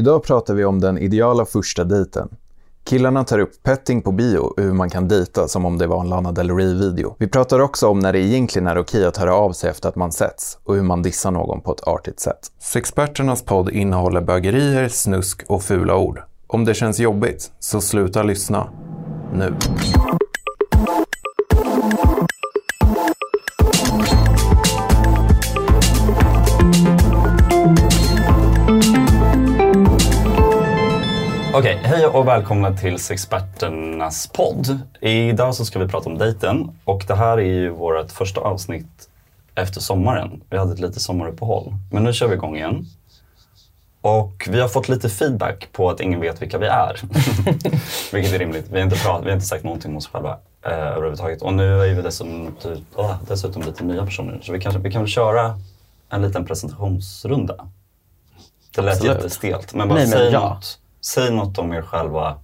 Idag pratar vi om den ideala första dejten. Killarna tar upp petting på bio och hur man kan dejta som om det var en Lana Del Rey-video. Vi pratar också om när det egentligen är okej att höra av sig efter att man setts och hur man dissar någon på ett artigt sätt. Sexperternas podd innehåller bögerier, snusk och fula ord. Om det känns jobbigt, så sluta lyssna. Nu. Okej, hej och välkomna till Sexperternas podd. Idag så ska vi prata om dejten och det här är ju vårt första avsnitt efter sommaren. Vi hade ett litet sommaruppehåll, men nu kör vi igång igen. Och vi har fått lite feedback på att ingen vet vilka vi är. Vilket är rimligt. Vi har inte, pratat, vi har inte sagt någonting om oss själva eh, överhuvudtaget. Och nu är vi dessutom, åh, dessutom lite nya personer. Så vi, kanske, vi kan väl köra en liten presentationsrunda. Det lät Absolut. jättestelt, men bara Nej, men säg, ja. något, säg något om er själva.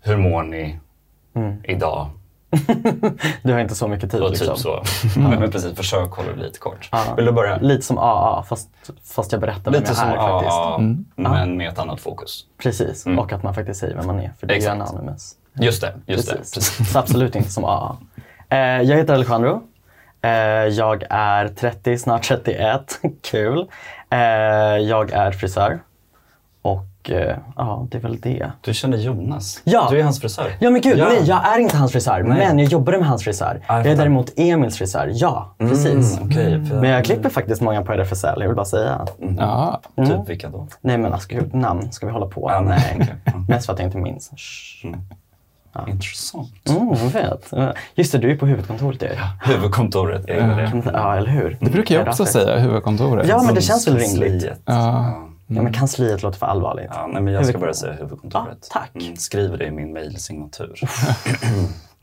Hur mår ni Mm. idag? Du har inte så mycket tid Och liksom. typ så. men, precis, försök hålla det lite kort. Ja. Vill du börja? Lite som AA, fast, fast jag berättar vem Lite jag som är faktiskt. AA, men med ett annat fokus. Precis, och att man faktiskt säger vem man är, för det är ju Exakt. anonymous. Just det, just det. Precis. Precis. Så absolut inte som AA. Eh, jag heter Alejandro. Eh, jag är 30, snart 31. Kul. Eh, jag är frisör. Och ja, det är väl det. Du känner Jonas? Ja. Du är hans frisör? Ja men gud, nej jag är inte hans frisör. Men jag jobbade med hans frisör. jag jag är däremot Emils frisör. Ja, precis. Mm, okej, för- Men jag klipper faktiskt många på RFSL, jag vill bara säga. Ja, Typ vilka då? Nej men alltså gud, namn, ska vi hålla på? Ja, nej. Mm. Mest för att jag inte minns. Shh. Intressant. Mm, jag vet. Just det, du är på huvudkontoret ju. Huvudkontoret, är det det? Ja, eller hur? det brukar jag också säga, huvudkontoret. Ja, men det känns väl rimligt. Ja. Ja, men kansliet låter för allvarligt. Ja, nej, men jag ska börja säga huvudkontoret. Ja, tack. Mm, skriver det i min mejlsignatur.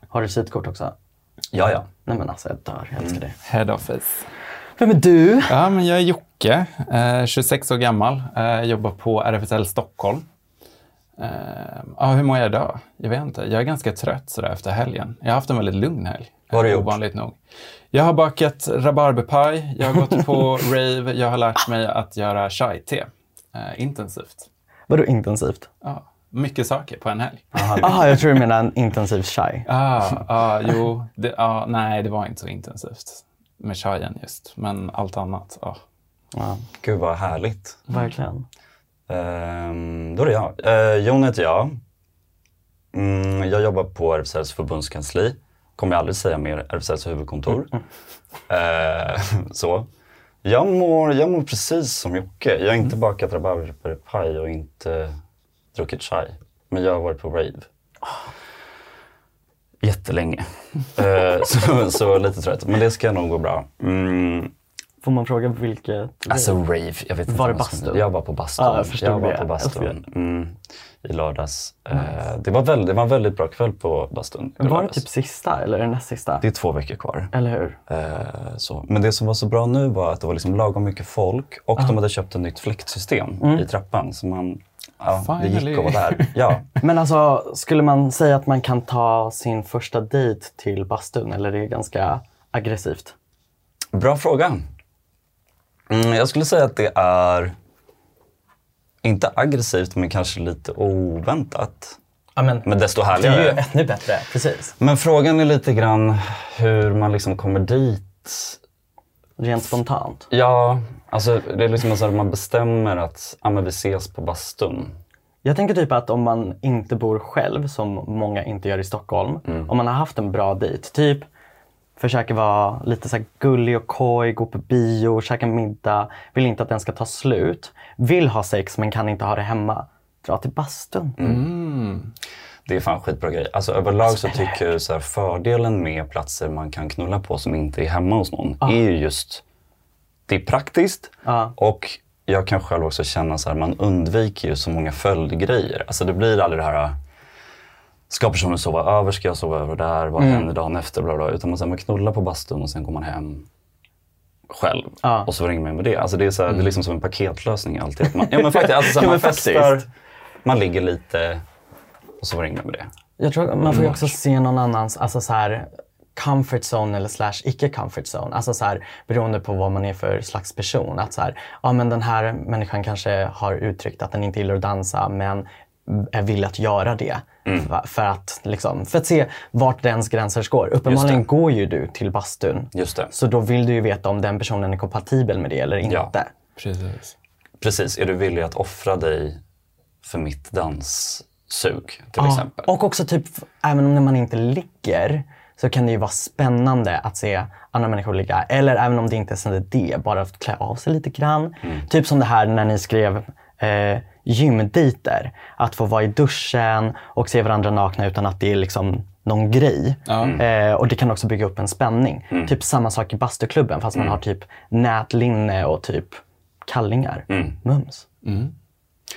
Har du visitkort också? ja, ja. Nej men alltså jag dör, jag älskar det. Head office. Vem är du? Ja, men jag är Jocke, eh, 26 år gammal, eh, jobbar på RFSL Stockholm. Eh, ja, hur mår jag idag? Jag vet inte. Jag är ganska trött sådär efter helgen. Jag har haft en väldigt lugn helg. Vad har du gjort? Ovanligt nog. Jag har bakat rabarberpaj, jag har gått på rave, jag har lärt mig att göra chai-te. Eh, intensivt. Vadå intensivt? Ja, mycket saker på en helg. Jaha, jag tror du menar en intensiv chai. Ah, ah, jo, det, ah, nej, det var inte så intensivt med chaien just, men allt annat. ah. Ja, Gud vad härligt. verkligen. Ehm, då är det jag. Uh, Jon heter jag. Mm, jag jobbar på RFSLs förbundskansli. Kommer jag aldrig säga mer RFSLs huvudkontor. Eh, så. Jag mår, jag mår precis som Jocke. Jag har inte bakat rabarberpaj och inte druckit chai. Men jag har varit på rave. Jättelänge. Eh, så, så lite trött. Men det ska nog gå bra. Mm, Får man fråga vilket? Alltså rave, jag vet inte. Var det bastun? Jag var på bastun. Ja, jag förstod var det. på bastun Jag mm, i lördags. Eh, det, var väldigt, det var en väldigt bra kväll på bastun. Var det typ sista eller är det näst sista? Det är två veckor kvar. Eller hur? Eh, så. Men det som var så bra nu var att det var liksom lagom mycket folk och de hade köpt ett nytt fläktsystem Mm. i trappan. Så man, ja, det gick att vara där. Ja. Men alltså, skulle man säga att man kan ta sin första dejt till bastun eller är det ganska aggressivt? Bra fråga. Mm, jag skulle säga att det är inte aggressivt men kanske lite oväntat. Ja, men Men desto det härligare. är ju ännu bättre. Precis. Men frågan är lite grann hur man liksom kommer dit. Rent spontant. Ja, alltså det är liksom så att man bestämmer att ah, men vi ses på bastun. Jag tänker typ att om man inte bor själv, som många inte gör i Stockholm, om man har haft en bra dejt, typ försöker vara lite så här gullig och koj, gå på bio, käka middag, vill inte att den ska ta slut, vill ha sex men kan inte ha det hemma. Dra till bastun. Det är fan skitbra grej. Alltså överlag så tycker jag så här, fördelen med platser man kan knulla på som inte är hemma hos någon är ju just, det är praktiskt Ja. och jag kan själv också känna så här, man undviker ju så många följdgrejer. Alltså det blir aldrig det här, ska personen sova över, ska jag sova över där, vad Mm. händer dagen efter, bla bla. Utan man, så här, man knullar på bastun och sen går man hem själv. Mm. Och så ringer man med det. Alltså det, är så här, det är liksom som en paketlösning alltid. Att man, ja men faktiskt, alltså, så här, man festar, man ligger lite och så ringer man med det. Jag tror man får ju också se någon annans, alltså så här, comfort zone eller slash icke comfort zone. Alltså så här, beroende på vad man är för slags person. Att så här, ja men den här människan kanske har uttryckt att den inte gillar att dansa men är villig att göra det. För, för, att, liksom, för att se vart dens gränser går. Uppenbarligen går ju du till bastun. Just det. Så då vill du ju veta om den personen är kompatibel med det eller inte. Ja. Precis. Precis, är du villig att offra dig för mitt danssug till Ja, exempel? Och också typ, även om när man inte ligger så kan det ju vara spännande att se andra människor ligga. Eller även om det inte är så det, bara att klä av sig lite grann. Mm. Typ som det här när ni skrev eh, gymdejter. Att få vara i duschen och se varandra nakna utan att det är liksom någon grej. Eh, och det kan också bygga upp en spänning. Mm. Typ samma sak i bastuklubben fast man har typ nätlinne och typ kallingar. Mm. Mums.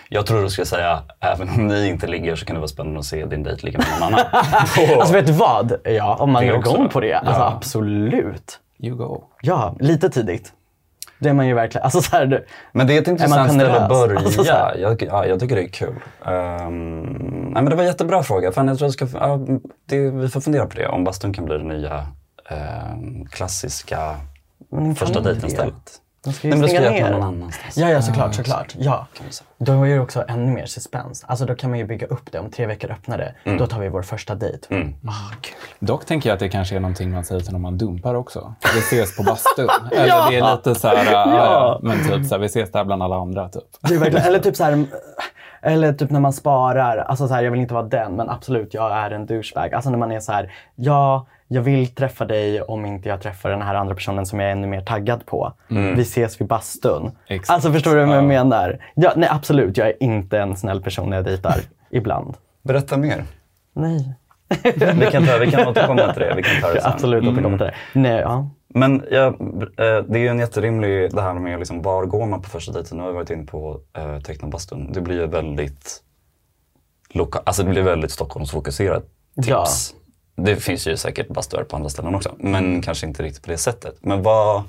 Jag tror du skulle säga, även om ni inte ligger så kan det vara spännande att se din dejt ligga med någon annan. Alltså vet du vad? Ja, om man går igång på det. Alltså Ja. absolut. You go. Ja, lite tidigt. Det är man ju verkligen. Alltså så här, Men det är ett intressant ställe att börja. Alltså så här. jag, ja, jag tycker det är kul. Um, nej, men det var en jättebra fråga. Fan, jag tror jag ska, ja, det, vi får fundera på det. Om bastun kan bli det nya ehm, klassiska första dejten-stället. De ska ju Nej, men då ska stänga jag ner. någon annanstans. Ja, ja såklart, såklart. Ja. vi säga. Då är det också ännu mer suspens. Alltså då kan man ju bygga upp det. Om tre veckor öppnar det, Mm. då tar vi vår första dejt. Ah, kul. Dock tänker jag att det kanske är någonting man säger till någon man dumpar också. Vi ses på bastun. Eller det är lite så här, ja. ja, men typ så här, vi ses där bland alla andra typ. Det är verkligen, eller typ så här, eller typ när man sparar. Alltså så här, jag vill inte vara den, men absolut, jag är en douchebag. Alltså när man är så här, ja, jag vill träffa dig om inte jag träffar den här andra personen som jag är ännu mer taggad på. Vi ses vid bastun. Exakt. Alltså förstår du vad jag Ja. menar? Ja, nej, absolut, jag är inte en snäll person när jag dejtar. Ibland. Berätta mer. Nej. Vi kan, ta, vi kan återkomma till det. Vi kan ta det sen. absolut återkommer till det. Nej, ja. Men ja, eh, det är ju en jätterimlig, det här med liksom, var går man på första dejten? Nu har vi varit inne på eh, tecknarbastun. Det blir ju väldigt, loka- alltså det blir väldigt Stockholmsfokuserat tips. Det finns ju säkert bastuar på andra ställen också, men kanske inte riktigt på det sättet. Men vad,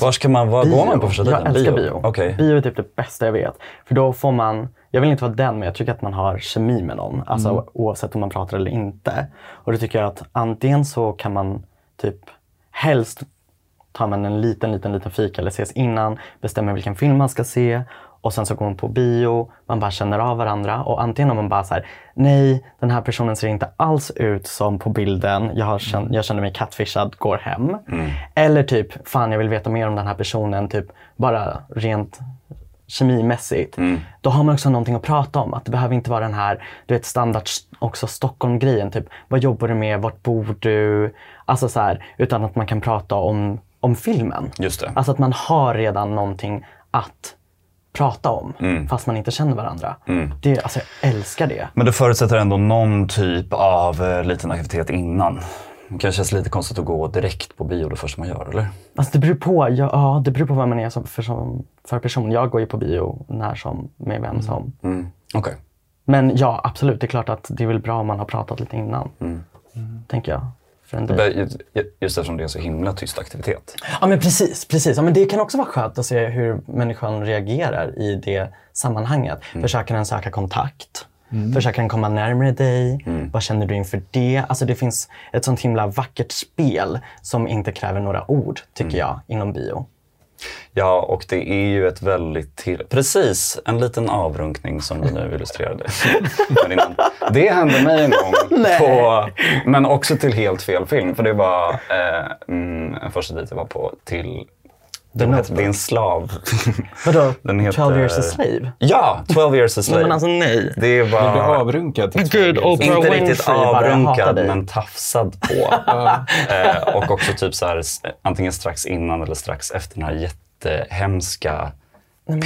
var ska man, var går man på dejten? Jag älskar bio. Okej. Bio är typ det bästa jag vet. För då får man, jag vill inte vara den, men jag tycker att man har kemi med någon. Alltså Mm. oavsett om man pratar eller inte. Och då tycker jag att antingen så kan man typ helst tar man en liten, liten, liten fika eller ses innan, bestämmer vilken film man ska se och sen så går man på bio, man bara känner av varandra och antingen om man bara så här, nej den här personen ser inte alls ut som på bilden, jag, känt, jag känner mig catfishad, går hem. Eller typ, fan jag vill veta mer om den här personen, typ bara rent kemimässigt. Då har man också någonting att prata om. Att det behöver inte vara den här du vet, standard också Stockholm-grejen. Typ, vad jobbar du med? Vart bor du? Alltså så här, utan att man kan prata om, om filmen. Just det. Alltså att man har redan någonting att prata om fast man inte känner varandra. Det, alltså, jag älskar det. Men det förutsätter ändå någon typ av eh, liten aktivitet innan. Det kanske känns lite konstigt att gå direkt på bio det första man gör, eller? Alltså det beror på. Ja, ja, det beror på vad man är som, för, som, för person. Jag går ju på bio när som, med vem som. Mm. Okej. Men ja, absolut. Det är klart att det är väl bra om man har pratat lite innan. Tänker jag. Just eftersom det är en så himla tyst aktivitet. Ja men precis, precis. Ja, men det kan också vara skönt att se hur människan reagerar i det sammanhanget. Försöker den söka kontakt? Försöker den komma närmare dig? Vad känner du inför det? Alltså det finns ett sånt himla vackert spel som inte kräver några ord, tycker jag, inom bio. Ja, och det är ju ett väldigt till... Precis, en liten avrunkning som du nu illustrerade. Det hände mig en gång, på, men också till helt fel film. För det var eh, mm, en första dejt jag var på till... Det, är en slav. Vadå? Den heter- 12 years a slave? ja, 12 years a Nej, slave. men alltså nej. det är Du blir avrunkad till Gud, Oprah Inte Winfrey riktigt avrunkad, men tafsad på. eh, och också typ så här, antingen strax innan eller strax efter den här jättehemska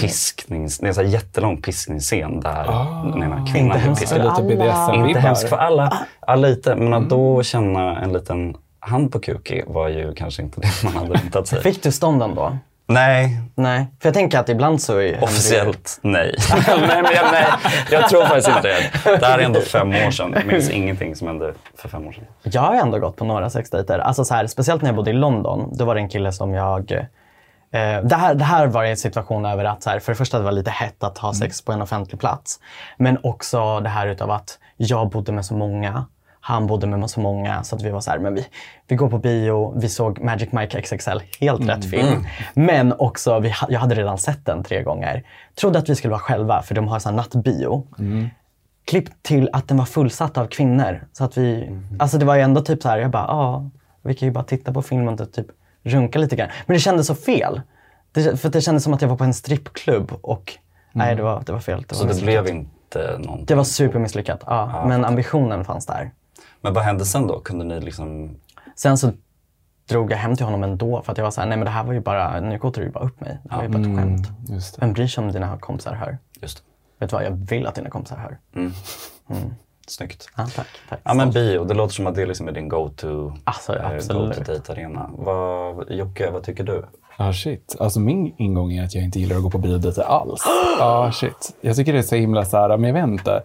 pisknings... Det är en så här jättelång piskningsscen där den ena Inte kvinnan blir hemskt piskad. för Lite alla. BDSM-vibbar. Inte hemskt för alla. Ja, lite. Men att då känna en liten hand på kuki var ju kanske inte det man hade väntat sig. Fick du stånden då? Nej, Nej. För jag tänker att ibland så är officiellt nej. nej, men jag, nej. Jag tror faktiskt inte det. Det här är ändå fem år sedan. Jag minns ingenting som hände för fem år sedan. Jag har ändå gått på några sexdejter. Alltså så här, speciellt när jag bodde i London. Då var det en kille som jag... Eh, det, här, det här var en situation över att så här, för det första det var lite hett att ha sex på en offentlig plats. Men också det här utav att jag bodde med så många. Han bodde med så många så att vi var så här, men vi, vi går på bio, vi såg Magic Mike XXL, helt rätt film. Men också, vi, jag hade redan sett den tre gånger. Trodde att vi skulle vara själva för de har sån här nattbio. Klipp till att den var fullsatt av kvinnor. Så att vi, alltså det var ju ändå typ så här, jag bara, ja, vi kan ju bara titta på filmen och typ runka lite grann. Men det kändes så fel. Det, för det kändes som att jag var på en strippklubb och nej, det var, det var fel. Det var Så det blev inte någonting? Det var supermisslyckat, ja. Men ambitionen fanns där. Men vad hände sen då? Kunde ni liksom... Sen så drog jag hem till honom ändå för att jag var så här, nej men det här var ju bara, nu kotade du ju bara upp mig. Det var ju bara ett skämt. Just det. Vem bryr sig om dina kompisar hör? Just det. Vet du vad, jag vill att dina kompisar hör. Snyggt. Ja, tack. tack. Ja men bio, det låter som att det liksom är din go-to Alltså, eh. Vad, Jocke, vad tycker du? Ah, shit. Alltså min ingång är att jag inte gillar att gå på biodejter alls. ah, shit. Jag tycker det är så himla så här, men jag vet inte.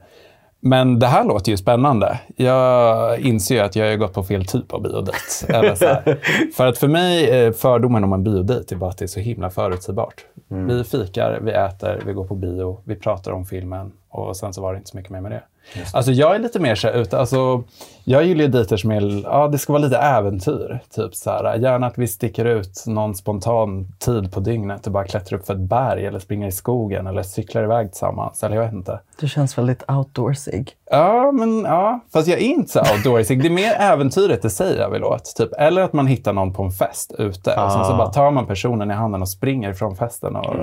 Men det här låter ju spännande. Jag inser ju att jag har gått på fel typ av biodejt. För att för mig, fördomen om en biodejt är bara att det är så himla förutsägbart. Vi fikar, vi äter, vi går på bio, vi pratar om filmen och sen så var det inte så mycket mer med det. Alltså jag är lite mer så här ute, alltså jag gillar ju dejter som är, ja det ska vara lite äventyr. Typ så här, gärna att vi sticker ut någon spontan tid på dygnet och bara klättrar upp för ett berg eller springer i skogen eller cyklar iväg tillsammans. Eller jag vet inte. Du känns väldigt outdoorsig. Ja, men ja. Fast jag är inte så outdoorsig. Det är mer äventyret i sig jag vill åt. Typ. Eller att man hittar någon på en fest ute. Och sen så bara tar man personen i handen och springer ifrån festen och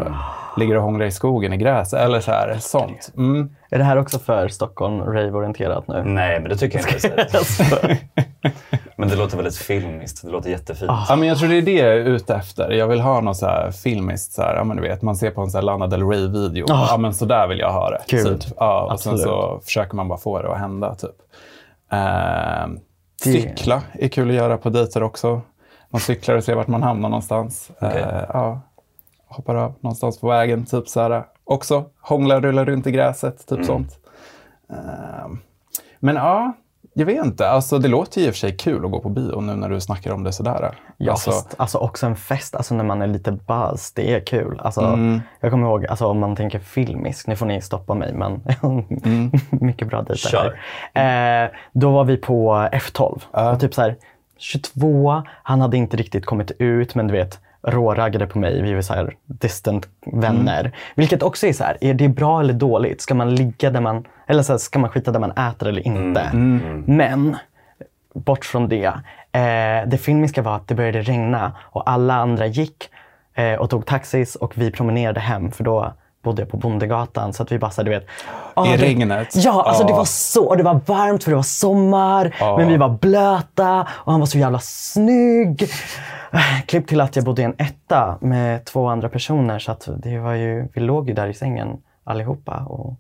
ligger och hånglar i skogen i gräset. Eller så här, sånt. Mm. Är det här också för Stockholm rave-orienterat nu? Nej, men det tycker jag inte. men det låter väldigt filmiskt. Det låter jättefint. Ja, men jag tror det är det jag är ute efter. Jag vill ha något så här filmiskt. Så här, ja, men du vet, man ser på en så här Lana Del Rey-video. Ja, men så där vill jag ha det. Kul. Typ. Ja, och sen Absolut. så försöker man bara få det att hända. Typ. Ehm, cykla är kul att göra på dejter också. Man cyklar och ser vart man hamnar någonstans. Okej. Eh, ja, hoppar av någonstans på vägen. Typ så här. Också hånglar, rullar runt i gräset. Typ sånt. Ehm, men ja, jag vet inte. Alltså, det låter ju i och för sig kul att gå på bio nu när du snackar om det sådär. Ja, alltså, fast alltså också en fest, alltså när man är lite buzz, det är kul. Alltså, Mm. Jag kommer ihåg, alltså, om man tänker filmisk, nu får ni stoppa mig, men Mm. mycket bra dejter. Kör. här. Eh, då var vi på F12. Och typ så här, 22, han hade inte riktigt kommit ut, men du vet, råraggade på mig. Vi var så här distant vänner. Mm. Vilket också är så här, är det bra eller dåligt? Ska man ligga där man, eller så här, ska man skita där man äter eller inte? Mm. Men bort från det. Eh, det filmiska var att det började regna och alla andra gick eh, och tog taxis och vi promenerade hem för då bodde jag på Bondegatan så att vi bara så du vet. ah, I det, regnet? Ja, alltså det var så, och det var varmt för det var sommar men vi var blöta och han var så jävla snygg. Klipp till att jag bodde i en etta med två andra personer så att det var ju, vi låg ju där i sängen allihopa och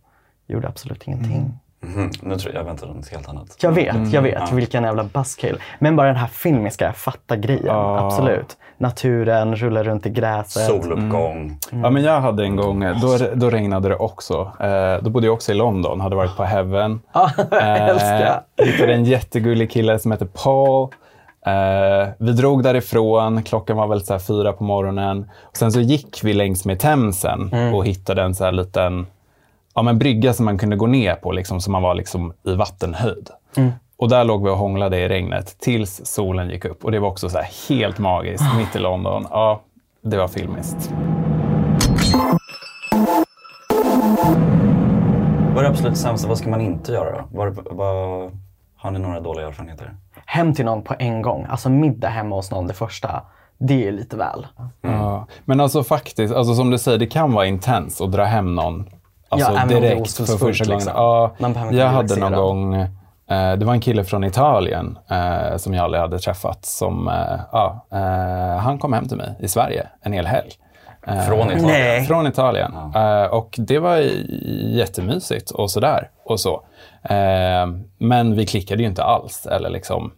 gjorde absolut ingenting. Mhm. Nu tror jag jag väntar något helt annat. Jag vet, jag vet. Vilken jävla buzzkill. Men bara den här filmiska, jag fattar grejen. Absolut. Naturen, rulla runt i gräset. Soluppgång. Ja, men jag hade en gång, då, då regnade det också. Eh, då bodde jag också i London, hade varit på Heaven. jag älskar. Eh, hittade en jättegullig kille som heter Paul. Eh, vi drog därifrån, klockan var väl så här fyra på morgonen. Och sen så gick vi längs med Themsen och hittade en så här liten ja, men brygga som man kunde gå ner på, liksom, så man var liksom i vattenhöjd. Och där låg vi och hånglade i regnet tills solen gick upp. Och det var också så här helt magiskt, mitt i London. Ja, det var filmiskt. Vad är det absolut sämsta? Vad ska man inte göra då? Vad, vad, har ni några dåliga erfarenheter? Hem till någon på en gång. Alltså middag hemma hos någon det första. Det är lite väl. Ja, men alltså faktiskt, alltså som du säger, det kan vara intens att dra hem någon alltså Ja, direkt för första gången. liksom. Ja, jag hade någon gång, eh, det var en kille från Italien eh, som jag aldrig hade träffat. Som, eh, ja, eh, han kom hem till mig i Sverige en hel helg. Eh, Från Italien? Nej. Från Italien. Eh, och det var jättemysigt och sådär. Och så. Men vi klickade ju inte alls. Eller liksom,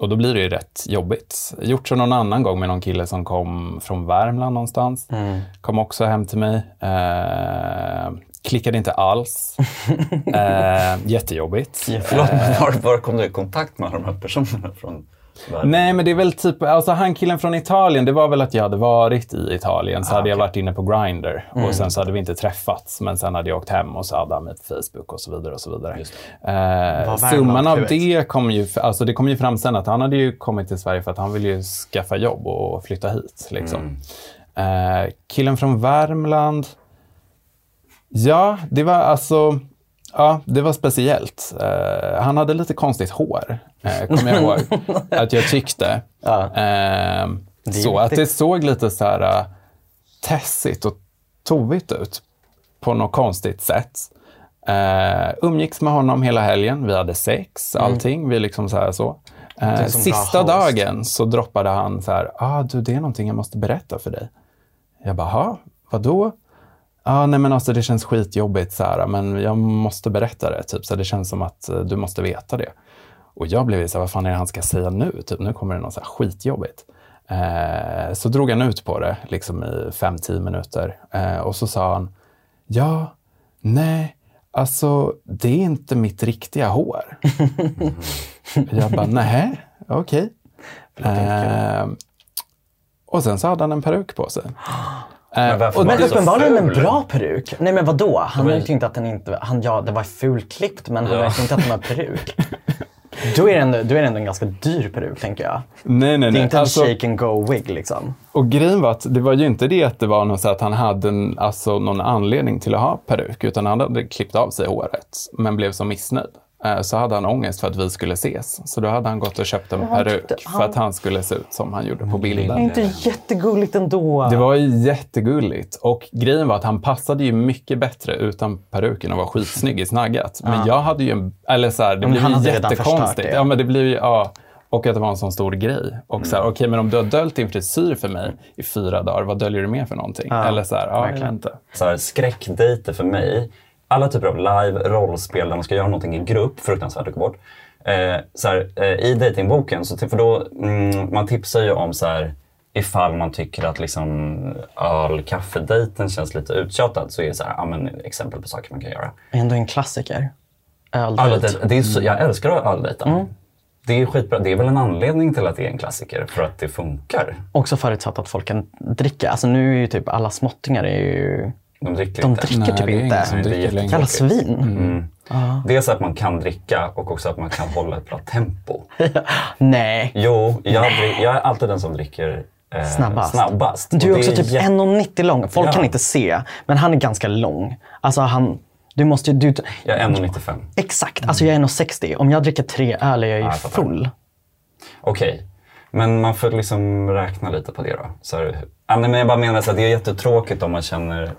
och då blir det ju rätt jobbigt. Gjort så någon annan gång med någon kille som kom från Värmland någonstans. Kom också hem till mig. Eh, klickade inte alls. eh, jättejobbigt. Förlåt, men var, var kom du i kontakt med de här personerna från? världen? Nej, men det är väl typ, alltså han killen från Italien, det var väl att jag hade varit i Italien, så Ah, hade jag okej. varit inne på Grindr Mm. och sen så hade vi inte träffats, men sen hade jag åkt hem och så hade han mig på Facebook och så vidare och så vidare. Eh, summan av det kom ju, alltså det kom ju fram sen att han hade ju kommit till Sverige för att han ville ju skaffa jobb och flytta hit. Liksom. Mm. Eh, killen från Värmland, ja, det var alltså, ja, det var speciellt. Eh, han hade lite konstigt hår, eh, kommer jag ihåg att jag tyckte. Ja. Är så att det såg lite så här uh, tessigt och tovigt ut på något konstigt sätt. Uh, umgicks med honom hela helgen. Vi hade sex, allting. Vi liksom så här så. Mm. bra sista dagen så droppade han så här, ah, du det är någonting jag måste berätta för dig. Jag bara, "Ha, vadå? Ah, nej men alltså det känns skitjobbigt så här, men jag måste berätta det. Typ, så det känns som att eh, du måste veta det. Och jag blev så här, vad fan är det han ska säga nu? Typ, nu kommer det något så här skitjobbigt. Eh, så drog han ut på det liksom i fem, tio minuter. Eh, och så sa han, ja, nej, alltså det är inte mitt riktiga hår. jag bara, nej, okej. Eh, och sen så hade han en peruk på sig. Men varför och var Men så uppenbarligen en bra peruk. Nej men vadå? Han Men- ju inte att den inte... Han, ja, det var fulklippt men han Ja. märkte inte att den var peruk. Då är, det ändå, då är det ändå en ganska dyr peruk tänker jag. Nej, nej, Det är nej. inte en Alltså- shake and go wig liksom. Och grejen var att det var ju inte det att det var något så att han hade en, alltså, någon anledning till att ha peruk, utan han hade klippt av sig håret, men blev så missnöjd. Eh, Så hade han ångest för att vi skulle ses. Så då hade han gått och köpt en peruk för att han skulle se ut som han gjorde på bilden. Det är inte jättegulligt ändå. Det var ju jättegulligt. Och grejen var att han passade ju mycket bättre utan peruken och var skitsnygg i snaggat. Men jag hade ju en, eller så här, det men blev ju jättekonstigt. det. Ja, men det blev ju, ja. Och att det var en sån stor grej. Och så här, Mm. okej, men om du har döljt din frisyr för mig i fyra dagar, vad döljer du mer för någonting? eller så här, ja, verkligen. inte. så här, skräckdejter för mig, alla typer av live, rollspel där man ska göra någonting i grupp, fruktansvärt att gå bort. Eh, så här, eh, I datingboken, så ty- för då, mm, man tipsar ju om så här, ifall man tycker att liksom öl kaffedejten känns lite uttjatad så är det så här, ja, men, exempel på saker man kan göra. Ändå en klassiker. Öldejt. Det är så, jag älskar att öldejta. Det är skitbra. Det är väl en anledning till att det är en klassiker, för att det funkar. Också förutsatt att folk kan dricka. Alltså nu är ju typ alla småttingar är ju... De dricker De inte. dricker Nej, typ det är inte. Nej, det är dricker. Jävla jättetråkigt. svin. Mm. Dels att man kan dricka och också att man kan hålla ett bra tempo. Nej. Jo, jag, drick, jag är alltid den som dricker eh, Snabbast. snabbast. Du är det också typ jätte- 1,90 lång. Folk Ja. kan inte se, men han är ganska lång. Alltså han... Du måste ju... Du, Jag är 1,95. exakt. Alltså jag är 1,60. Om jag dricker tre öl är jag ju jag fattar. full. Okej. Men man får liksom räkna lite på det då. Så här, nej, men jag bara menar att det är jättetråkigt om man känner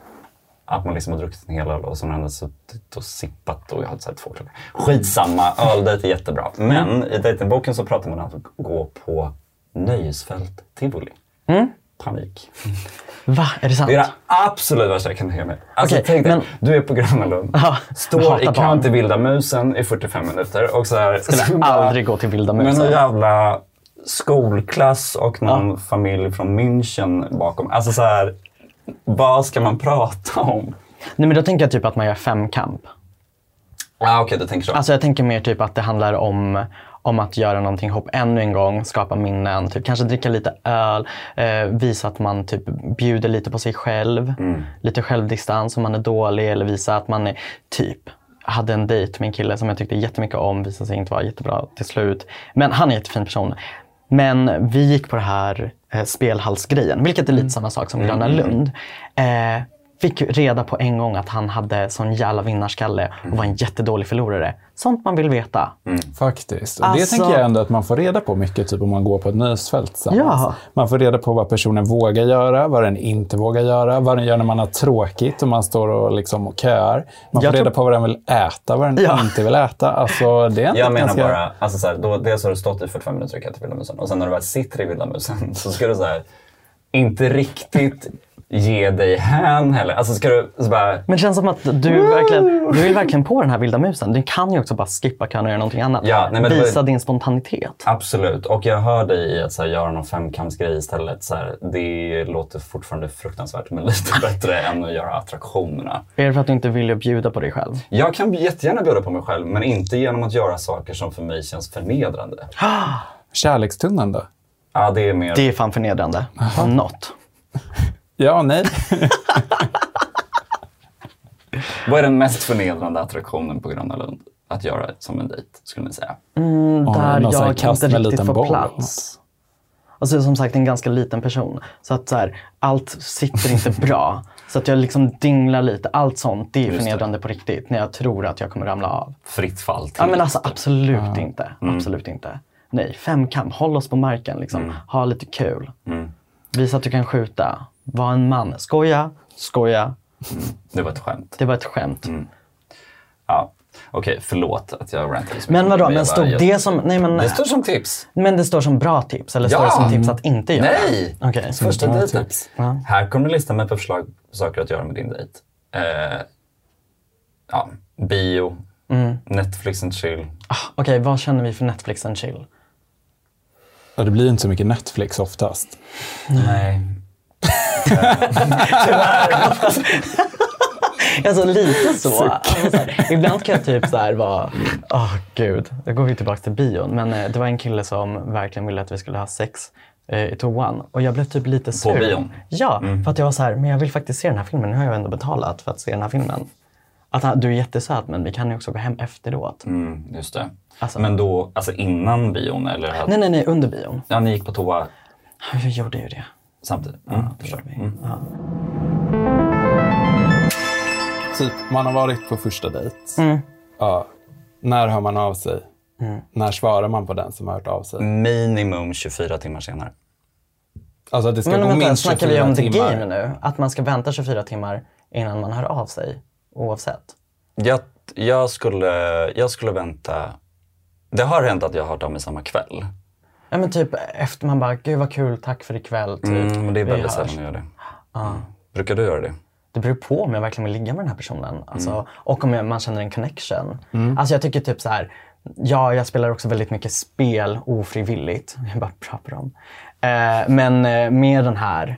att man liksom har druckit en hel öl och sen man suttit och sippat och jag hade så här två klockor. Skitsamma, öldejt är jättebra. Men i dejtingboken så pratar man om att gå på nöjesfält, tivoli. Panik. Va? Är det sant? Det är det absolut värsta jag kan tänka mig. Alltså, Okej, tänk dig, men- du är på Gröna Lund, jag står i barn. till Vilda Musen i 45 minuter och så här, Skulle så bara- aldrig gå till Vilda med någon Musen. jävla skolklass och någon familj från München bakom. Alltså så här, vad ska man prata om? Nej men då tänker jag typ att man gör femkamp. Ah, Okej, du tänker så. Alltså jag tänker mer typ att det handlar om, om att göra någonting ihop ännu en gång, skapa minnen, typ kanske dricka lite öl, eh, visa att man typ bjuder lite på sig själv, lite självdistans om man är dålig eller visa att man är typ hade en dejt med en kille som jag tyckte jättemycket om, visade sig inte vara jättebra till slut. Men han är en jättefin person. Men vi gick på det här eh, spelhalsgrejen, vilket är lite samma sak som Gröna Lund. Eh, fick reda på en gång att han hade sån jävla vinnarskalle och var en jättedålig förlorare. Sånt man vill veta. Faktiskt. Och Det Alltså- tänker jag ändå att man får reda på mycket typ om man går på ett nöjesfält tillsammans. Ja. Man får reda på vad personen vågar göra, vad den inte vågar göra, vad den gör när man har tråkigt och man står och, liksom och köar. Man Jag får reda tror- på vad den vill äta, vad den Ja. inte vill äta. Alltså, det är Jag menar ganska... bara, alltså så här, då, dels har du stått i 45 minuter i kö till Vilda Musen och sen när du väl sitter i Vilda Musen så ska du så här, inte riktigt ge dig hän heller. Alltså ska du så bara, Men det känns som att du, verkligen, du är verkligen på den här vilda musen. Du kan ju också bara skippa kön och göra någonting annat. Ja, nej, men det var- Visa din spontanitet. Absolut, och jag hör dig i att så här, göra någon femkampsgrej istället. Så här, det låter fortfarande fruktansvärt men lite bättre än att göra attraktionerna. Är det för att du inte vill bjuda på dig själv? Jag kan jättegärna bjuda på mig själv men inte genom att göra saker som för mig känns förnedrande. Kärlekstunneln då? Ja, det är mer... Det är fan förnedrande. Om något. Ja, nej. Vad är den mest förnedrande attraktionen på Gröna Lund att göra som en dejt, skulle ni säga? Mm, där här jag kast inte riktigt boll. plats. Alltså som sagt en ganska liten person. Så att så här, allt sitter inte bra. Så att jag liksom dinglar lite. Allt sånt, det är Just det. förnedrande på riktigt. När jag tror att jag kommer ramla av. Fritt fall till. Ja men alltså absolut inte. Mm. Absolut inte. Nej, femkamp. Håll oss på marken liksom. Mm. Ha lite kul. Visa att du kan skjuta. Var en man. Skoja, skoja. Det var ett skämt. Det var ett skämt. Mm. Ja. Okej, förlåt att jag rantade så Men vadå, men stod det som... Nej men, Det står som tips. men det står som bra tips? Eller står Ja! det som tips att inte göra? Nej! Okej. Första dejten. tips. Ja. Här kommer du lista med på förslag på saker att göra med din dejt. Eh, ja, bio, Mm. Netflix and chill. Ah, Okej, vad känner vi för Netflix and chill? Ja, det blir inte så mycket Netflix oftast. Nej. Alltså lite så. Alltså, så här, ibland kan jag typ så här vara, åh gud, då går vi tillbaka till bion. Men eh, det var en kille som verkligen ville att vi skulle ha sex eh, i toan. Och jag blev typ lite sur. bion? Ja, för att jag var så här, men jag vill faktiskt se den här filmen. Nu har jag ändå betalat för att se den här filmen. Att han, du är jättesöt men vi kan ju också gå hem efteråt. Mm, just det. Alltså- Men då, alltså innan bion eller? Nej, nej, nej, under bion. Ja, ni gick på toa Jag gjorde ju det. Samtidigt? Mm, Det förstår. gjorde vi. Ja. Typ, man har varit på första dejt. Mm. Ja. När hör man av sig? När svarar man på den som har hört av sig? Minimum 24 timmar senare. Alltså att det ska Men gå vänta, minst snackar 24 vi om the timmar. game nu? Att man ska vänta 24 timmar innan man hör av sig? Oavsett? Jag, jag, skulle, jag skulle vänta. Det har hänt att jag har hört av mig samma kväll. Ja men typ efter man bara, gud vad kul, tack för ikväll. Typ. Mm, men det är väldigt sällan jag gör det. Mm. Brukar du göra det? Det beror på om jag verkligen vill ligga med den här personen. Alltså, Mm. Och om jag, man känner en connection. Alltså jag tycker typ så här, ja jag spelar också väldigt mycket spel ofrivilligt. Jag bara på dem. Eh, men eh, med den här,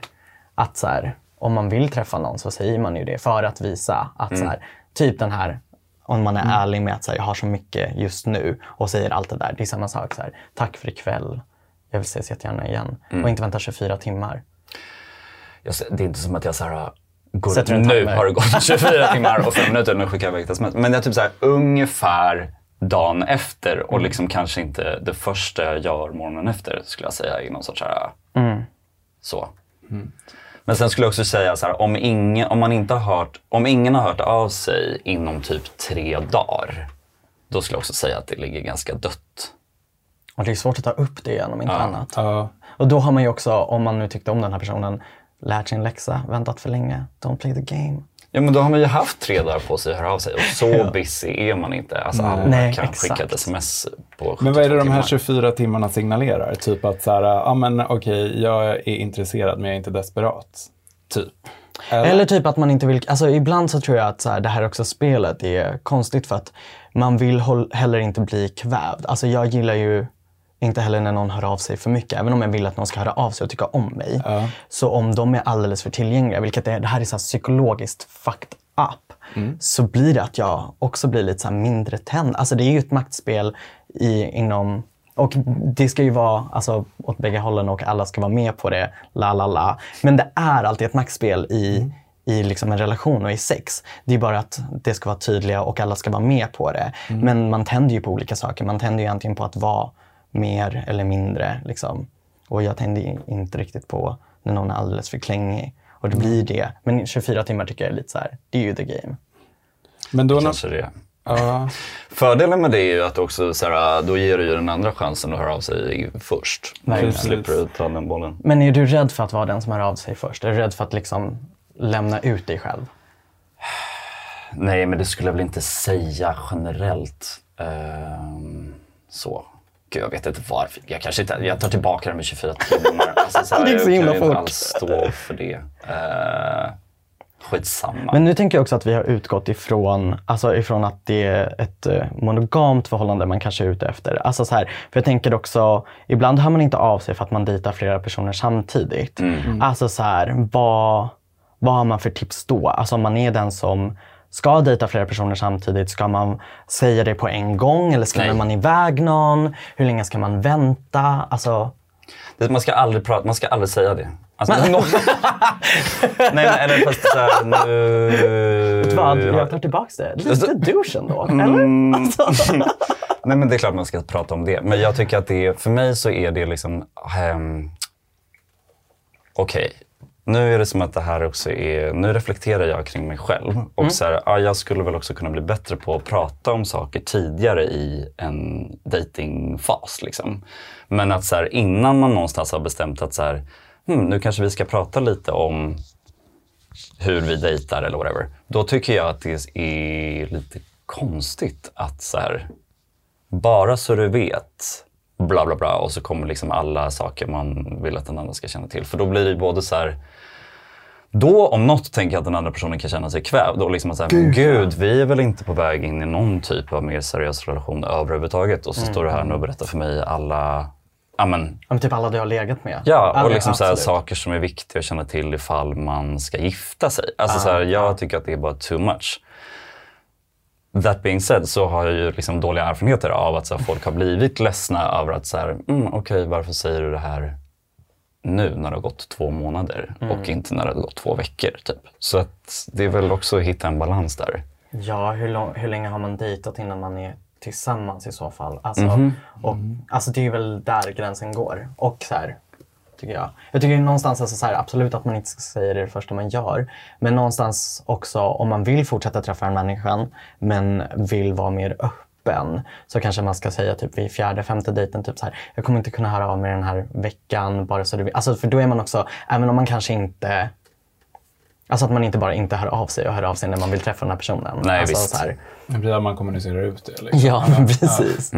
att så här, om man vill träffa någon så säger man ju det för att visa att Mm. så här, typ den här om man är ärlig med att så här, jag har så mycket just nu och säger allt det där. Det är samma sak. Så här, Tack för ikväll. Jag vill ses jättegärna igen. Mm. Och inte vänta 24 timmar. Jag, det är inte som att jag så här, går, Sätter en nu har det gått 24 timmar och fem minuter, nu skickar jag iväg sms. Men jag är typ så här, ungefär dagen efter och liksom kanske inte det första jag gör morgonen efter skulle jag säga i någon sorts så här, så. Men sen skulle jag också säga så här, om ingen, om, man inte har hört, om ingen har hört av sig inom typ tre dagar, då skulle jag också säga att det ligger ganska dött. Och det är svårt att ta upp det igen om inte annat. Ja. Och då har man ju också, om man nu tyckte om den här personen, lärt sin läxa, väntat för länge. Don't play the game. Ja men då har man ju haft tre dagar på sig att höra av sig och så busy är man inte. Alltså alla Nej, kan exakt. skicka ett sms på Men vad är det 72 de här timmar. 24 timmarna signalerar? Typ att så här, ja men okej, jag är intresserad men jag är inte desperat. Typ. Eller typ att man inte vill, alltså ibland så tror jag att så här, det här också spelet är konstigt för att man vill heller inte bli kvävd. Alltså jag gillar ju inte heller när någon hör av sig för mycket. Även om jag vill att någon ska höra av sig och tycka om mig. Så om de är alldeles för tillgängliga, vilket är, det här är så här psykologiskt fucked up. Så blir det att jag också blir lite så mindre tänd. Alltså det är ju ett maktspel i, inom och det ska ju vara alltså, åt bägge hållen och alla ska vara med på det. La, la, la. Men det är alltid ett maktspel i, i liksom en relation och i sex. Det är bara att det ska vara tydliga och alla ska vara med på det. Men man tänder ju på olika saker. Man tänder ju antingen på att vara mer eller mindre. Liksom. Och jag tänder ju inte riktigt på när någon är alldeles för klängig. Och det blir det. Men 24 timmar tycker jag är lite så här, det är ju the game. Men då när, Kanske det. ja, Fördelen med det är ju att också så här, då ger du ju den andra chansen att höra av sig först. Slipper ta den bollen. Men är du rädd för att vara den som hör av sig först? Är du rädd för att liksom lämna ut dig själv? Nej, men det skulle jag väl inte säga generellt. Ehm, så. Gud, jag vet inte varför. Jag kanske inte, jag tar tillbaka det med 24 timmar. Alltså, så här, Det gick så jag himla kan ju inte stå för det. Uh, skitsamma. Men nu tänker jag också att vi har utgått ifrån, alltså ifrån att det är ett eh, monogamt förhållande man kanske är ute efter. Alltså så här, för jag tänker också, ibland hör man inte av sig för att man dejtar flera personer samtidigt. Alltså så här, vad, vad har man för tips då? Alltså om man är den som ska dejta flera personer samtidigt? Ska man säga det på en gång eller skrämmer Nej. man iväg någon? Hur länge ska man vänta? Alltså, Det, man, ska aldrig prata, man ska aldrig säga det. Alltså, nå- Nej, men, eller fast så här, nu... vet vad? Jag tar tillbaka det. Lite douche ändå, eller? Alltså. Nej, men det är klart man ska prata om det. Men jag tycker att det, för mig så är det liksom... ehm, Okej, nu är det som att det här också är... Nu reflekterar jag kring mig själv. Och så här, ja, jag skulle väl också kunna bli bättre på att prata om saker tidigare i en datingfas. Liksom. Men att så här, innan man någonstans har bestämt att så här, hmm, nu kanske vi ska prata lite om hur vi dejtar eller whatever. Då tycker jag att det är lite konstigt att så här, bara så du vet, bla bla bla, och så kommer liksom alla saker man vill att den andra ska känna till. För då blir det ju både så här, då om något tänker jag att den andra personen kan känna sig kvävd. Då liksom säga, men gud, vi är väl inte på väg in i någon typ av mer seriös relation överhuvudtaget. Och så står du här nu och berättar för mig alla, ja men, Ja, men typ alla du har legat med. Ja, och Alla, liksom så här, saker som är viktiga att känna till ifall man ska gifta sig. Alltså så här, jag tycker att det är bara too much. That being said så har jag ju liksom dåliga erfarenheter av att så här, folk har blivit ledsna över att så här, mm, okej varför säger du det här nu när det har gått två månader och inte när det har gått två veckor. Typ. Så att det är väl också att hitta en balans där. Ja, hur, lång, hur länge har man dejtat innan man är tillsammans i så fall? Alltså, Mhm. och, alltså det är väl där gränsen går. Och så här, tycker jag. Jag tycker någonstans alltså så här, absolut att man inte ska säga det det första man gör. Men någonstans också om man vill fortsätta träffa den människan men vill vara mer öppen så kanske man ska säga typ vid fjärde, femte dejten typ så här. Jag kommer inte kunna höra av mig den här veckan bara så du vet. Alltså för då är man också, även om man kanske inte Alltså att man inte bara inte hör av sig och hör av sig när man vill träffa den här personen. Nej, alltså, visst. Så här, Det blir att man kommunicerar ut det. Liksom. Ja, precis.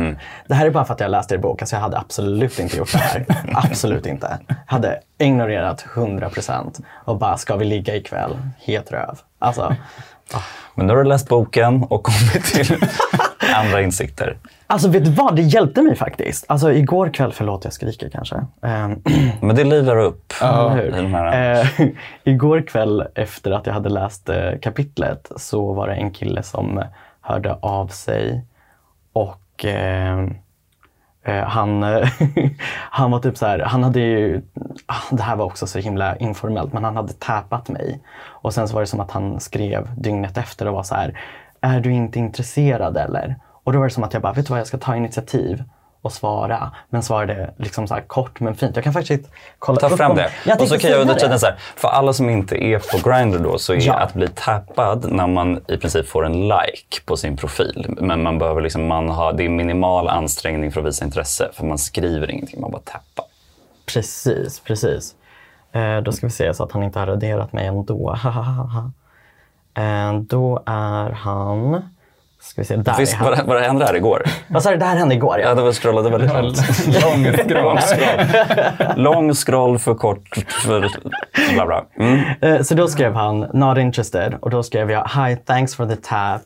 Det här är bara för att jag läste er bok. Alltså jag hade absolut inte gjort det här. absolut inte. Jag hade ignorerat 100% och bara, ska vi ligga ikväll? Het röv. Alltså, Men nu har du läst boken och kommit till andra insikter. Alltså vet du vad? Det hjälpte mig faktiskt. Alltså igår kväll, förlåt jag skriker kanske. Ehm, Men det livar upp. Här- Eh, igår kväll efter att jag hade läst eh, kapitlet så var det en kille som hörde av sig och eh, eh, han, han var typ så här, han hade ju, ah, det här var också så himla informellt, men han hade tappat mig. Och sen så var det som att han skrev dygnet efter och var så här, är du inte intresserad eller? Och då var det som att jag bara, vet du vad, jag ska ta initiativ och svara. Men svarade liksom så kort men fint. Jag kan faktiskt kolla Ta upp fram om- det. Jag och så kan jag under tiden så här, för alla som inte är på Grindr då, så är Ja. att bli tappad när man i princip får en like på sin profil. Men man behöver liksom, man har, det är minimal ansträngning för att visa intresse, för man skriver ingenting, man bara tappar. Precis, precis. Eh, då ska vi se så att han inte har raderat mig ändå. eh, då är han... Ska vi se, där Visst är han. var det, var det hände här igår? Vad sa du, det här hände igår? Ja, Ja. det var scrollade väldigt långt. Lång scroll. Lång scroll för kort för bla bla. Mm. Eh, så då skrev han “Not interested” och då skrev jag “Hi, thanks for the tap,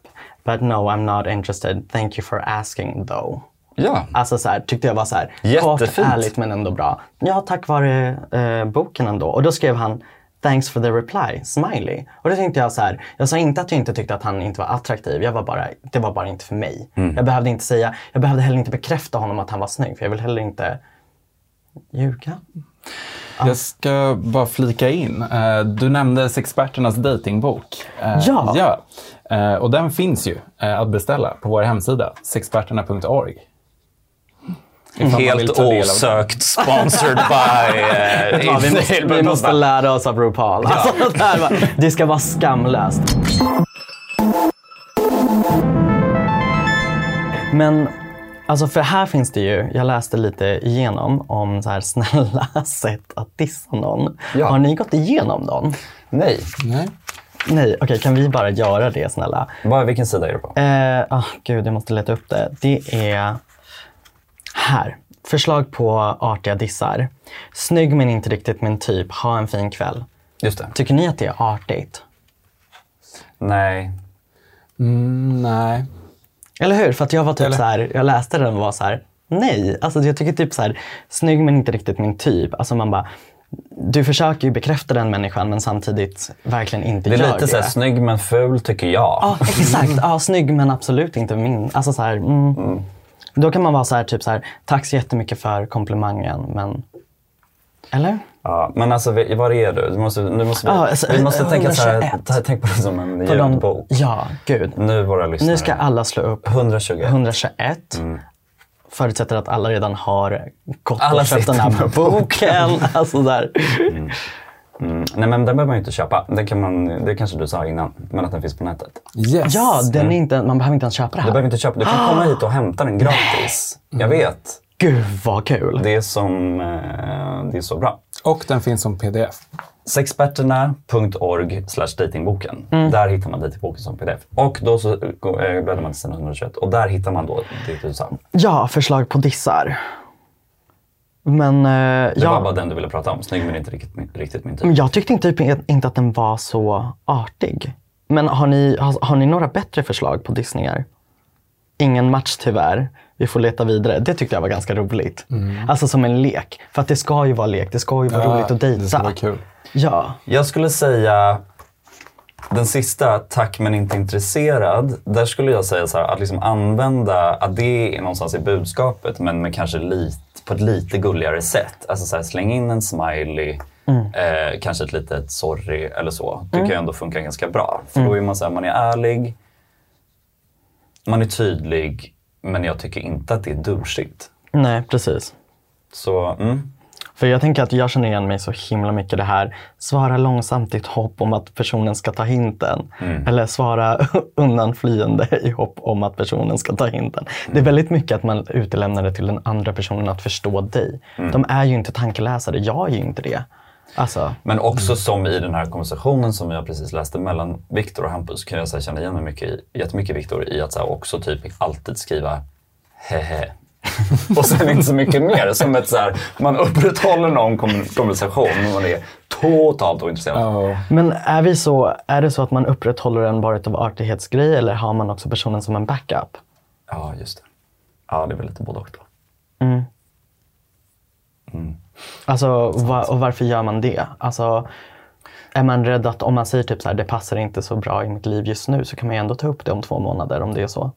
but no, I'm not interested. Thank you for asking though”. Ja, Alltså så här, tyckte jag var så här, kort, Jättefint. ärligt men ändå bra. Ja, tack vare eh, boken ändå. Och då skrev han Thanks for the reply, smiley. Och då tänkte jag så här, jag sa inte att jag inte tyckte att han inte var attraktiv. Jag var bara, det var bara inte för mig. Mm. Jag behövde inte säga, jag behövde heller inte bekräfta honom att han var snygg. För jag vill heller inte ljuga. Jag ska bara flika in. Eh, Du nämnde Sexperternas datingbok. Eh, Ja. ja. Eh, Och den finns ju att beställa på vår hemsida, sexperterna.org. Helt osökt sponsored by... eh, Ja, vi, måste, vi måste lära oss av RuPaul. Alltså, det, här var, det ska vara skamlöst. Men alltså för här finns det ju, jag läste lite igenom om så här snälla sätt att dissa någon. Ja. Har ni gått igenom dem? Nej. Nej. Nej, okej kan vi bara göra det snälla? Vad, vilken sida är du på? Eh, ah, gud, jag måste leta upp det. Det är här. Förslag på artiga dissar. Snygg men inte riktigt min typ. Ha en fin kväll. Just det. Tycker ni att det är artigt? Nej. Mm, nej. Eller hur? För att jag var typ Eller- så här, jag läste den och var så här, nej. Alltså jag tycker typ så här, snygg men inte riktigt min typ. Alltså man bara, du försöker ju bekräfta den människan men samtidigt verkligen inte Det är gör lite det. såhär snygg men ful tycker jag. Ja, exakt. Ja, snygg men absolut inte min. Alltså så här, mm. Då kan man vara så här, typ så här, tack så jättemycket för komplimangen men... Eller? Ja, men alltså, var är du? du måste, nu måste Ja, alltså, vi måste tänka så här, 121. tänk på det som en ljudbok. Ja, gud. Nu våra lyssnare. Nu ska alla slå upp 120. 121. Förutsätter att alla redan har gått Alla och köpt den här med boken. alltså där. Mm. Nej men den behöver man ju inte köpa. Den kan man, det kanske du sa innan, men att den finns på nätet. Yes. Ja, den är inte, man behöver inte ens köpa det Du här. behöver inte köpa, du kan komma hit och hämta den gratis. Jag vet. Gud vad kul. Det är, som, eh, det är så bra. Och den finns som pdf. Sexperterna.org datingboken. Där hittar man datingboken som pdf. Och då så eh, bläddrar man till sidan 121 och där hittar man då det du sa. Ja, förslag på dissar. Men, eh, Det ja, var bara den du ville prata om. Snygg men inte riktigt, riktigt min typ. men jag tyckte inte, inte att den var så artig. Men har ni, har, har ni några bättre förslag på dissningar? Ingen match tyvärr. Vi får leta vidare. Det tyckte jag var ganska roligt. Alltså som en lek. För att det ska ju vara lek. Det ska ju vara roligt att dejta. Det ska vara kul. Ja. Jag skulle säga den sista, tack men inte intresserad. Där skulle jag säga så här, att liksom använda, att det är någonstans i budskapet men med kanske lite, på ett lite gulligare sätt. Alltså så här, släng in en smiley, eh, kanske ett litet sorry eller så. Tycker jag ändå funkar ganska bra. För då är man så här, man är ärlig, man är tydlig, men jag tycker inte att det är douchigt. Nej, precis. Så, mm. För jag tänker att jag känner igen mig så himla mycket det här. Svara långsamt i hopp om att personen ska ta hinten. Eller svara undanflyende i hopp om att personen ska ta hinten. Det är väldigt mycket att man utelämnar det till den andra personen att förstå dig. De är ju inte tankeläsare. Jag är ju inte det. Alltså, Men också som i den här konversationen som jag precis läste mellan Viktor och Hampus kan jag så känna igen mig mycket i, jättemycket Viktor i att så också typ alltid skriva hehe. Och sen inte så mycket mer. Som ett så här, man upprätthåller någon konversation men man är totalt ointresserad. Ja. men är, vi så, är det så att man upprätthåller en bara av artighetsgrej eller har man också personen som en backup? Ja, just det. Ja, det är väl lite både och då. Alltså, va, och varför gör man det? Alltså, är man rädd att om man säger typ så här, det passar inte så bra i mitt liv just nu så kan man ju ändå ta upp det om två månader om det är så.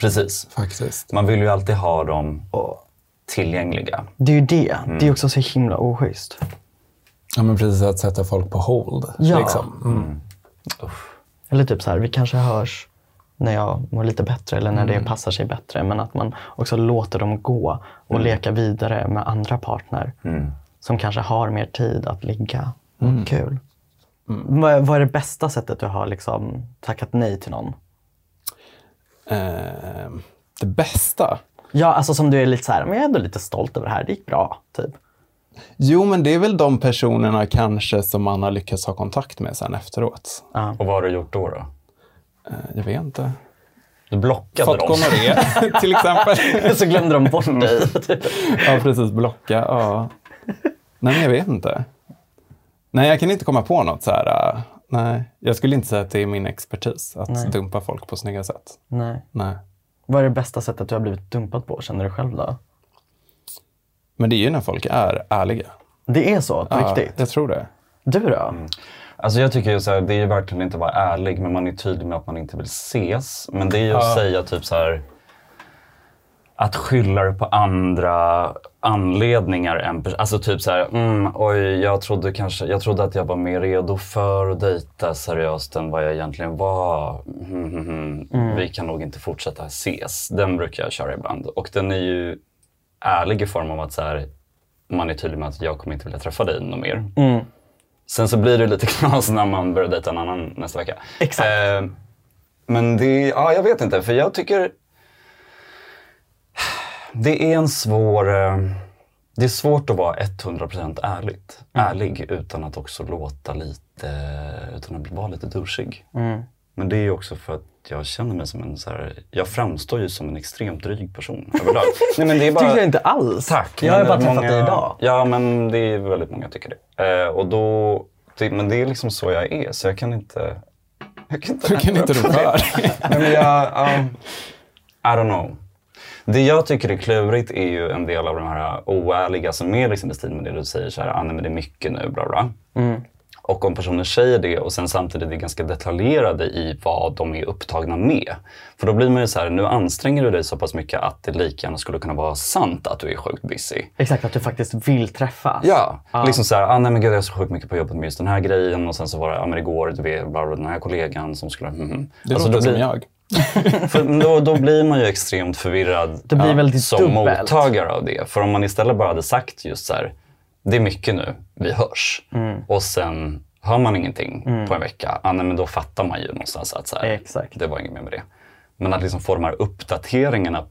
Precis. Faktiskt. Man vill ju alltid ha dem tillgängliga. Det är ju det. Det är också så himla oschysst. Ja, men precis att sätta folk på hold. Ja. Liksom. Mm. Eller typ så här, vi kanske hörs när jag mår lite bättre eller när det passar sig bättre. Men att man också låter dem gå och leka vidare med andra partner som kanske har mer tid att ligga. Kul. Vad, vad är det bästa sättet du har liksom tackat nej till någon? Eh, det bästa? Ja, alltså som du är lite så här, men jag är ändå lite stolt över det här. Det gick bra, typ. Jo, men det är väl de personerna kanske som man har lyckats ha kontakt med sen efteråt. Och vad har du gjort då? då? Eh, jag vet inte. Du blockade Fått dem. gonorré, till exempel. så glömde de bort dig. Ja, precis. Blocka. Ja. Nej, men jag vet inte. Nej, jag kan inte komma på något så här. Nej, jag skulle inte säga att det är min expertis att Nej. dumpa folk på snygga sätt. nej. Nej. Vad är det bästa sättet du har blivit dumpad på, känner du själv då? Men det är ju när folk är ärliga. Det är så, på Ja, riktigt? jag tror det. Du då? Alltså jag tycker ju så här, det är ju verkligen inte att vara ärlig, men man är tydlig med att man inte vill ses. Men det är ju att säga typ så här, att skylla det på andra anledningar än Alltså typ så här, mm, oj, jag trodde, kanske, jag trodde att jag var mer redo för att dejta seriöst än vad jag egentligen var. Mm, mm, mm. Vi kan nog inte fortsätta ses. Den brukar jag köra ibland. Och den är ju ärlig i form av att så här, man är tydlig med att jag kommer inte vilja träffa dig något mer. Sen så blir det lite knas när man börjar dejta en annan nästa vecka. Exakt. Eh, men det, ja jag vet inte, för jag tycker det är en svår, eh, det är svårt att vara 100% ärligt, ärlig utan att också låta lite, utan att vara lite douchig. Men det är också för att jag känner mig som en så här, jag framstår ju som en extremt dryg person överlag. Nej, men det är bara, tycker jag inte alls. Tack. Jag har bara träffat dig idag. Ja, men det är väldigt många tycker det. Eh, och då, det. Men det är liksom så jag är, så jag kan inte... Jag kan inte, Du kan inte rå för. Nej, men jag, um, I don't know. Det jag tycker är klurigt är ju en del av de här oärliga som är liksom i stil med det du säger, så här, ah, nej, men det är mycket nu, bla bla. Och om personer säger det och sen samtidigt är ganska detaljerade i vad de är upptagna med. För då blir man ju så här, nu anstränger du dig så pass mycket att det lika gärna skulle kunna vara sant att du är sjukt busy. Exakt, att du faktiskt vill träffas. Ja, liksom så här, ah, nej men gud jag är så sjukt mycket på jobbet med just den här grejen och sen så var det, ah, men igår, du vet, den här kollegan som skulle... Mm, mm. Det Alltså, låter då som blir- jag. För då, då blir man ju extremt förvirrad Det blir väldigt som dubbelt. mottagare av det. För om man istället bara hade sagt just så här, det är mycket nu, vi hörs. Mm. Och sen hör man ingenting på en vecka, ah, nej, men då fattar man ju någonstans att så här, det var inget mer med det. Men att liksom få de här uppdateringarna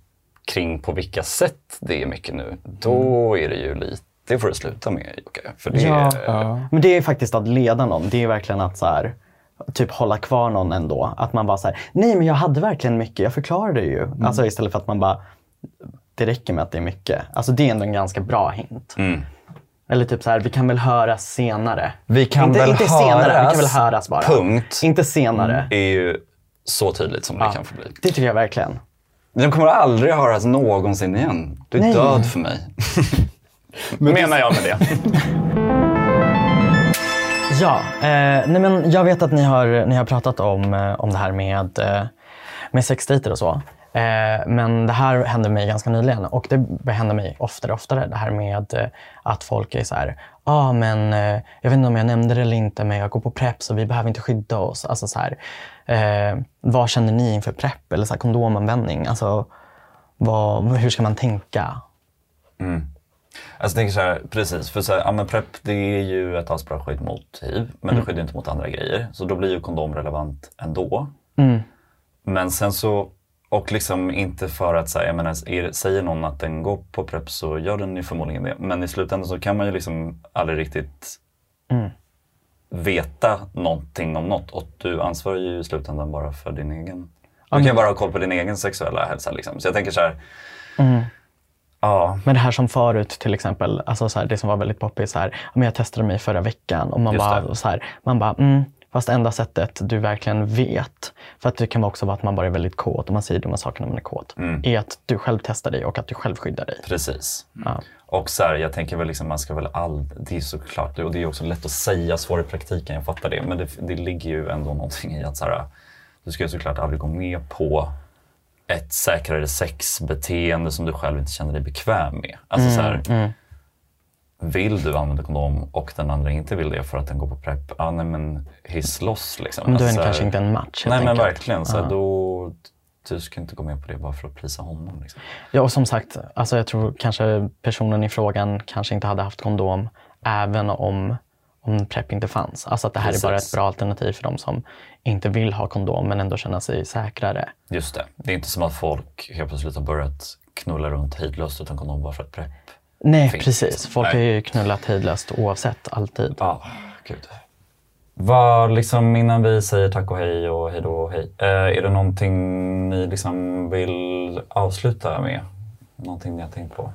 kring på vilka sätt det är mycket nu, då är det ju lite, det får du sluta med Jocke. För det, Ja. Ja. Men det är faktiskt att leda någon. Det är verkligen att så här, typ hålla kvar någon ändå. Att man bara så här, nej men jag hade verkligen mycket, jag förklarade ju. Mm. Alltså istället för att man bara, det räcker med att det är mycket. Alltså det är ändå en ganska bra hint. Mm. Eller typ så här, vi kan väl höras senare. Vi kan inte, väl inte senare, vi kan höras, väl höras bara. punkt. Inte senare. är ju så tydligt som det Ja, kan få bli. det tycker jag verkligen. De kommer aldrig höras någonsin igen. Du är Nej. död för mig. Menar jag med det. Ja, eh, nej men jag vet att ni har, ni har pratat om, eh, om det här med, eh, med sexdejter och så. Eh, men det här hände mig ganska nyligen och det händer mig oftare och oftare. Det här med eh, att folk är så här, ja ah, men eh, jag vet inte om jag nämnde det eller inte men jag går på prepp så vi behöver inte skydda oss. Alltså så här, eh, vad känner ni inför prepp eller så här, kondomanvändning? Alltså, vad, hur ska man tänka? Mm. Alltså, jag tänker så här, precis, för så här, ja, men PREP det är ju ett asbra skydd mot hiv, men det skyddar inte mot andra grejer. Så då blir ju kondom relevant ändå. Men sen så, och liksom inte för att säga, jag menar, är, säger någon att den går på PREP så gör den ju förmodligen det. Men i slutändan så kan man ju liksom aldrig riktigt veta någonting om något. Och du ansvarar ju i slutändan bara för din egen... Du kan ju bara ha koll på din egen sexuella hälsa. Liksom. Så jag tänker så här, ja, Men det här som förut till exempel, alltså så här, det som var väldigt poppis, så här, ja, men jag testade mig förra veckan och man Just bara, det. så här, man bara mm, fast enda sättet du verkligen vet, för att det kan också vara att man bara är väldigt kåt och man säger dumma saker när man är kåt, Mm. är att du själv testar dig och att du själv skyddar dig. Precis. Ja. Och så här, jag tänker väl liksom, man ska väl all, det är såklart, och det är också lätt att säga svår i praktiken, jag fattar det. Men det, det ligger ju ändå någonting i att så här, du ska såklart aldrig gå med på ett säkrare sexbeteende som du själv inte känner dig bekväm med. Alltså så här, Vill du använda kondom och den andra inte vill det för att den går på PREP, ja nej men hiss loss liksom. Men då är Alltså, det kanske inte en match Nej men verkligen, så här, då, du ska inte gå med på det bara för att prisa honom. Liksom. Ja, och som sagt, alltså jag tror kanske personen i frågan kanske inte hade haft kondom även om, om PREP inte fanns. Alltså att det här är bara Precis. ett bra alternativ för de som inte vill ha kondom men ändå känna sig säkrare. Just det. Det är inte som att folk helt plötsligt har börjat knulla runt hejdlöst utan kondom bara för att PREP. Nej, Finns. precis. Folk har Nej. ju knullat hejdlöst oavsett, alltid. Ja, gud. Vad, liksom innan vi säger tack och hej och hej då och hej. Eh, är det någonting ni liksom vill avsluta med? Någonting ni har tänkt på?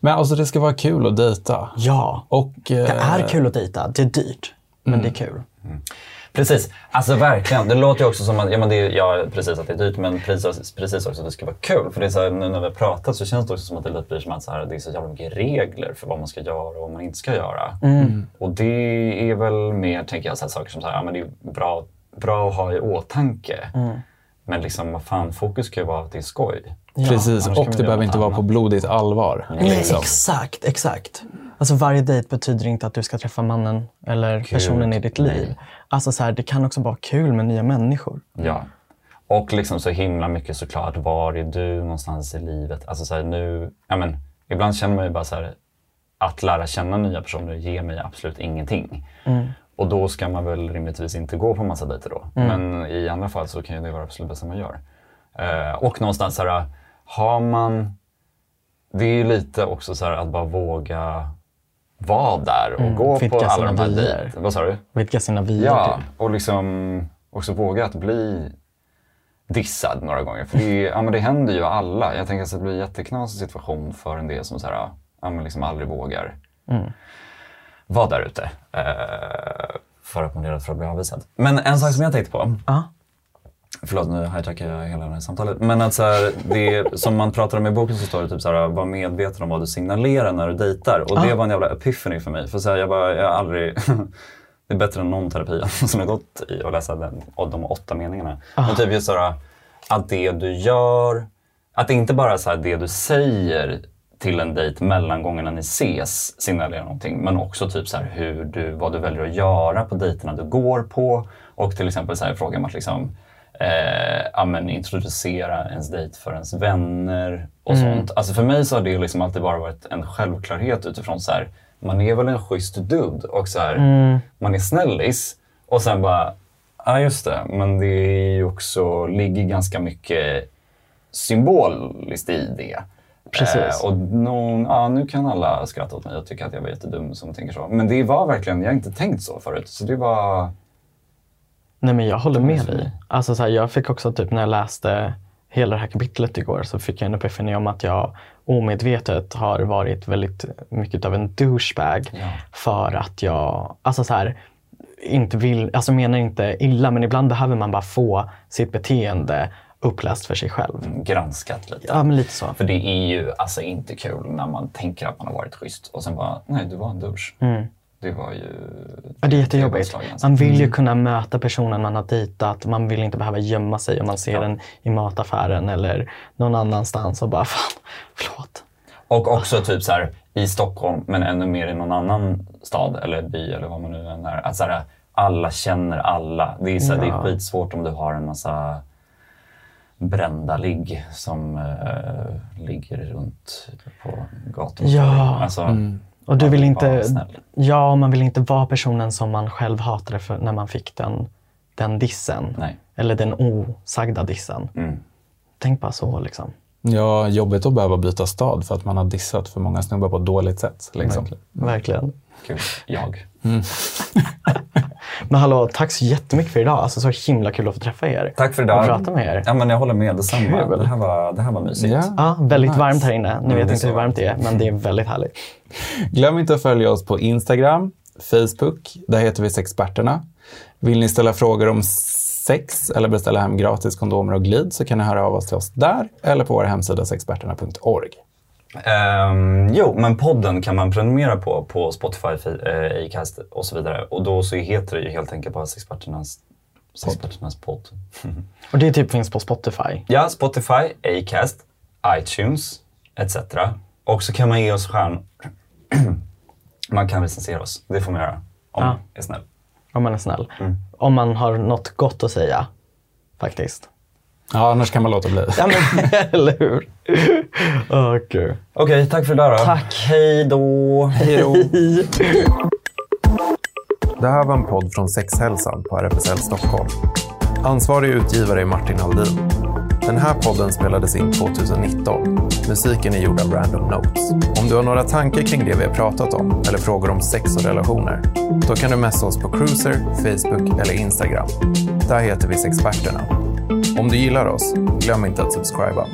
Men alltså det ska vara kul att dejta. Ja, Och, det eh, är kul att dejta. Det är dyrt, men Mm. det är kul. Precis, alltså verkligen. Det låter ju också som att, ja, men det är, ja, precis att det är dyrt men precis, precis också att det ska vara kul. För det är så här, nu när vi har pratat så känns det också som att det lite blir som att så här, det är så jävla mycket regler för vad man ska göra och vad man inte ska göra. Och det är väl mer, tänker jag, så här, saker som så här, ja, men det är bra, bra att ha i åtanke. Men liksom, vad fan, fokus ska ju vara att det är skoj. Precis, annars kan och det behöver inte vara på blodigt allvar. Nej, liksom. exakt, exakt. Alltså varje dejt betyder inte att du ska träffa mannen eller personen i ditt liv. Alltså så här, det kan också vara kul med nya människor. Ja. Och liksom så himla mycket såklart, var är du någonstans i livet? Alltså så här, nu, ja men, ibland känner man ju bara så här, att lära känna nya personer ger mig absolut ingenting. Och då ska man väl rimligtvis inte gå på massa dejter då. Men i andra fall så kan ju det vara absolut bästa man gör. Eh, och någonstans så här, har man... Det är ju lite också så här att bara våga vara där och gå vidga på alla de här dejterna. Vad sa du? Vidga sina vyer. Ja, typ. och liksom också våga att bli dissad några gånger. För det, ja, men det händer ju alla. Jag tänker att det blir en jätteknasig situation för en del som så här, ja, men liksom aldrig vågar vara där ute. Eh, för att man är rädd för att bli avvisad. Men en sak som jag tänkte på. Ja. Förlåt, nu hijackar jag hela det här samtalet. Men att så här, det som man pratar om i boken så står det typ så här, var medveten om vad du signalerar när du dejtar. Och det var en jävla epiphany för mig. För så här, jag, bara, jag har aldrig... det är bättre än någon terapi som har gått i att läsa den, och de åtta meningarna. Men typ just så här, att det du gör, att det inte bara är så här, det du säger till en dejt mellan gångerna ni ses signalerar någonting. Men också typ så här hur du, vad du väljer att göra på dejterna du går på. Och till exempel så här, fråga om att liksom, eh, ja, men introducera ens dejt för ens vänner och sånt. Alltså för mig så har det liksom alltid bara varit en självklarhet utifrån så här, man är väl en schysst dude och så här, man är snällis. Och sen bara, ja just det, men det är ju också, ligger ganska mycket symboliskt i det. Precis. Eh, och någon, ja, nu kan alla skratta åt mig och tycka att jag var jättedum som tänker så. Men det var verkligen, jag har inte tänkt så förut. Så det var... Nej men jag håller med dig. Alltså, så här, jag fick också typ när jag läste hela det här kapitlet igår så fick jag en epiphany om att jag omedvetet har varit väldigt mycket av en douchebag Ja. för att jag, alltså så här, inte vill, alltså menar inte illa men ibland behöver man bara få sitt beteende uppläst för sig själv. granskat lite. Ja men lite så. För det är ju alltså inte kul när man tänker att man har varit schysst och sen bara, nej du var en douche. Det var ju... Mm. Ja, det är jättejobbigt. alltså. Man vill ju kunna möta personen man har dejtat. Man vill inte behöva gömma sig om man ser den i mataffären eller någon annanstans och bara fan, förlåt. Och också typ så här, i Stockholm, men ännu mer i någon annan stad eller by eller vad man nu än är. Att så här, alla känner alla. Det är, så här, det är Ja. skitsvårt om du har en massa brända ligg som eh, ligger runt på gator Ja. Alltså, Och du man vill inte, ja, man vill inte vara personen som man själv hatade för när man fick den, den dissen. Nej. Eller den osagda dissen. Mm. Tänk bara så liksom. Ja, jobbigt att behöva byta stad för att man har dissat för många snubbar på ett dåligt sätt. Liksom. Verkligen. Kul. Jag. Men hallå, tack så jättemycket för idag. Alltså så himla kul att få träffa er. Tack för Och idag. prata med er. Ja, men jag håller med. Detsamma. Kul. Det här var, det här var mysigt. Ja. Ja, väldigt Nice. varmt här inne. Ni det vet inte så hur varmt det är, men det är väldigt härligt. Glöm inte att följa oss på Instagram, Facebook. Där heter vi Sexperterna. Vill ni ställa frågor om sex eller beställa hem gratis kondomer och glid så kan ni höra av oss till oss där eller på vår hemsida sexperterna.org. Ehm, jo, men podden kan man prenumerera på på Spotify, uh, Acast och så vidare. Och då så heter det ju helt enkelt bara Sexperternas, Sexperternas podd. Och det typ finns på Spotify. ja, Spotify, Acast, iTunes etc. Och så kan man ge oss stjärn... man kan recensera oss. Det får man göra om Ja. man är snäll. Om man är snäll. Mm. Om man har något gott att säga. Faktiskt. Ja, annars kan man låta bli. Ja, men eller hur? Åh, gud. Okej, tack för idag då. Tack. Hej då. Hej då. Det här var en podd från Sexhälsan på RFSL Stockholm. Ansvarig utgivare är Martin Haldin. Den här podden spelades in 2019. Musiken är gjord av Random Notes. Om du har några tankar kring det vi har pratat om eller frågor om sex och relationer, då kan du messa oss på Cruiser, Facebook eller Instagram. Där heter vi Sexperterna. Om du gillar oss, glöm inte att subscriba.